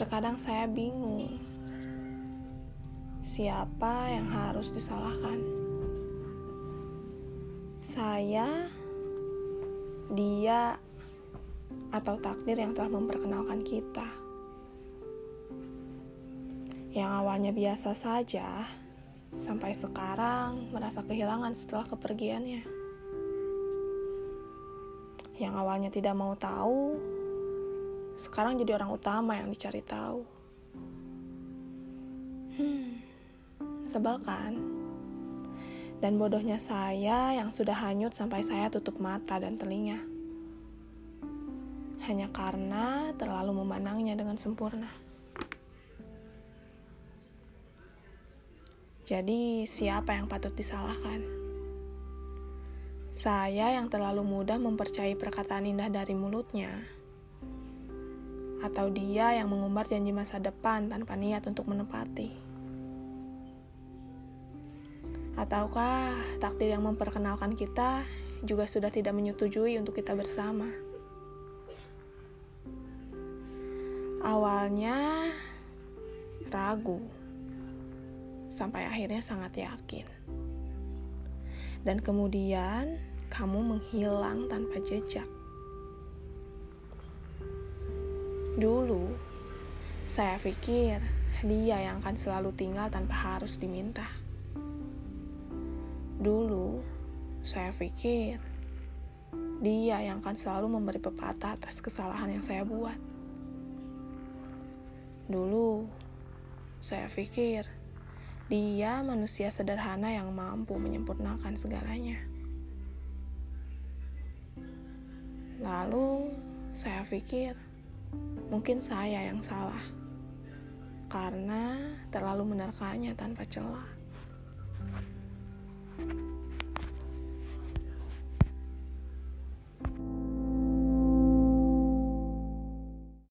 Terkadang saya bingung siapa yang harus disalahkan. Saya, dia, atau takdir yang telah memperkenalkan kita. Yang awalnya biasa saja, sampai sekarang merasa kehilangan setelah kepergiannya. Yang awalnya tidak mau tahu, sekarang jadi orang utama yang dicari tahu. Hmm, sebel kan? Dan bodohnya saya yang sudah hanyut sampai saya tutup mata dan telinga. Hanya karena terlalu memandangnya dengan sempurna. Jadi, siapa yang patut disalahkan? Saya yang terlalu mudah mempercayai perkataan indah dari mulutnya, atau dia yang mengumbar janji masa depan tanpa niat untuk menepati? Ataukah takdir yang memperkenalkan kita juga sudah tidak menyetujui untuk kita bersama? Awalnya ragu sampai akhirnya sangat yakin. Dan kemudian kamu menghilang tanpa jejak. Dulu, saya pikir dia yang akan selalu tinggal tanpa harus diminta. Dulu, saya pikir dia yang akan selalu memberi pepatah atas kesalahan yang saya buat. Dulu, saya pikir dia manusia sederhana yang mampu menyempurnakan segalanya. Lalu saya pikir mungkin saya yang salah karena terlalu menerkanya tanpa celah.